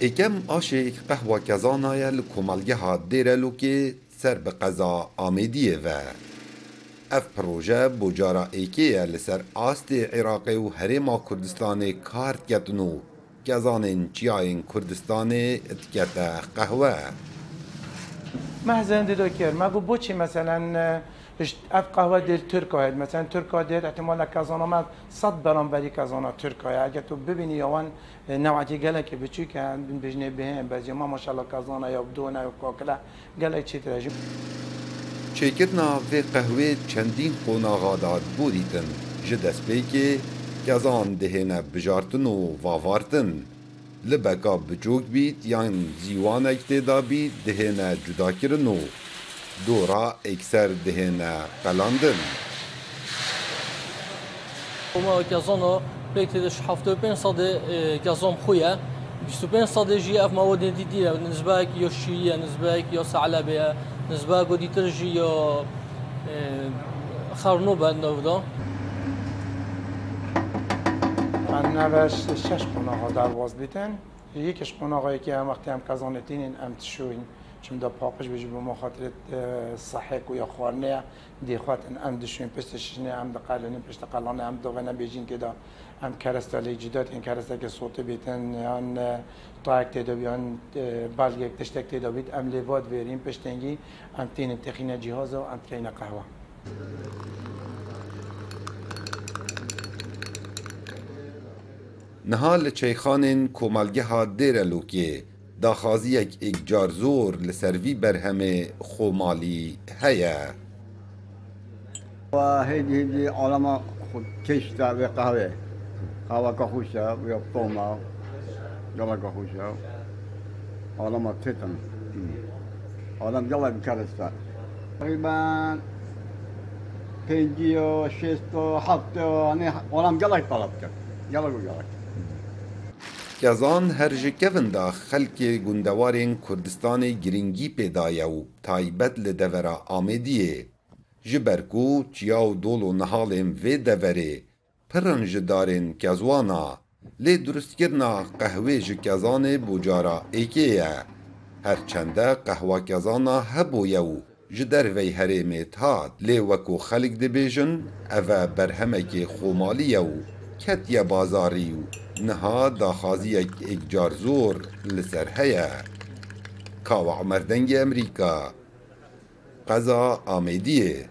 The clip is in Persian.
ایکم آشیک قهوه کزانای لکمالگی ها دیره لکی سر به قضا آمیدیه و اف پروژه بجارا ایکی لسر آست عراق و هریما کردستان کارت گتنو کزان چیاین کردستان اتکت قهوه محزن دیدو کرد مگو بوچی مثلا اف قهوه دل ترک هاید مثلا ترک ها دل احتمال کازانا من صد برانبری کازانا ترک های اگه تو ببینی یوان نوعی گله که بچی که بجنه بهم بجی ما ماشاءالله کازانا یا بدونه یا کاکله گله چی ترجم vê qehwê çendîn qonaxa da borîtin ji destpêkê kezan dihêne bijartin û vavartin. Li beka biçûk bît yan zîwanek têda bî dihêne cudakirin û dora ekser dihêne qelandin. وما كازانا بيتدش حفتو بين صدى كازام خويا بيستو بين صدى جي اف مواد جديدة بالنسبة لك يا شيعية بالنسبة لك يا ثعلبة بالنسبة لك ودي ترجي يا خرنوبة من نوش شش قناغا درواز بیتن یکیش قناغایی که هم وقتی هم کازانتین ام تشوین چون دا پاقش بجی به خاطر صحیق و یا خوارنه دی خواتن ام دشوین پستش نه ام دقلنی پشت قلانه ام دوغنه که دا ام کرستالی جدات این کرستا که صوت بیتن یان طاعک تیدا بیان بالگک تشتک تیدا بیت ام لیواد ویرین پشتنگی ام تین تخینه جهاز و ام تکینه قهوه. Niha li çeyxanên komelgeha Dêrelokê daxwaziyek êkcarzor li ser vî berhemê xomalî heye. وهيدي هيدي علما كشتا بقهوة قهوة كخوشة ويبطوما يلا كخوشة علما تتن. علم يلا بكرستا تقريبا بينجيو شيستو حطو يعني علم يلا طلبت يلا يلا Kezan her ji kevin da xelkê gundewarên Kurdistanê giringî pêdaye û taybet li devera Amêdiyê. Ji ber ku çiya û dol û nihalên vê deverê pirin ji darên kezwana, lê durustkirina qehwê ji kezanê bu cara êkê ye. Her çende qehwa kezana hebûye û ji dervey herêmê hat lê wekû xelik dibêjin ev berhemekê xomalî ye û کتی بازاری و نها داخازی اک اکجار زور لسر هیا کاو عمر دنگ امریکا. قضا آمیدیه.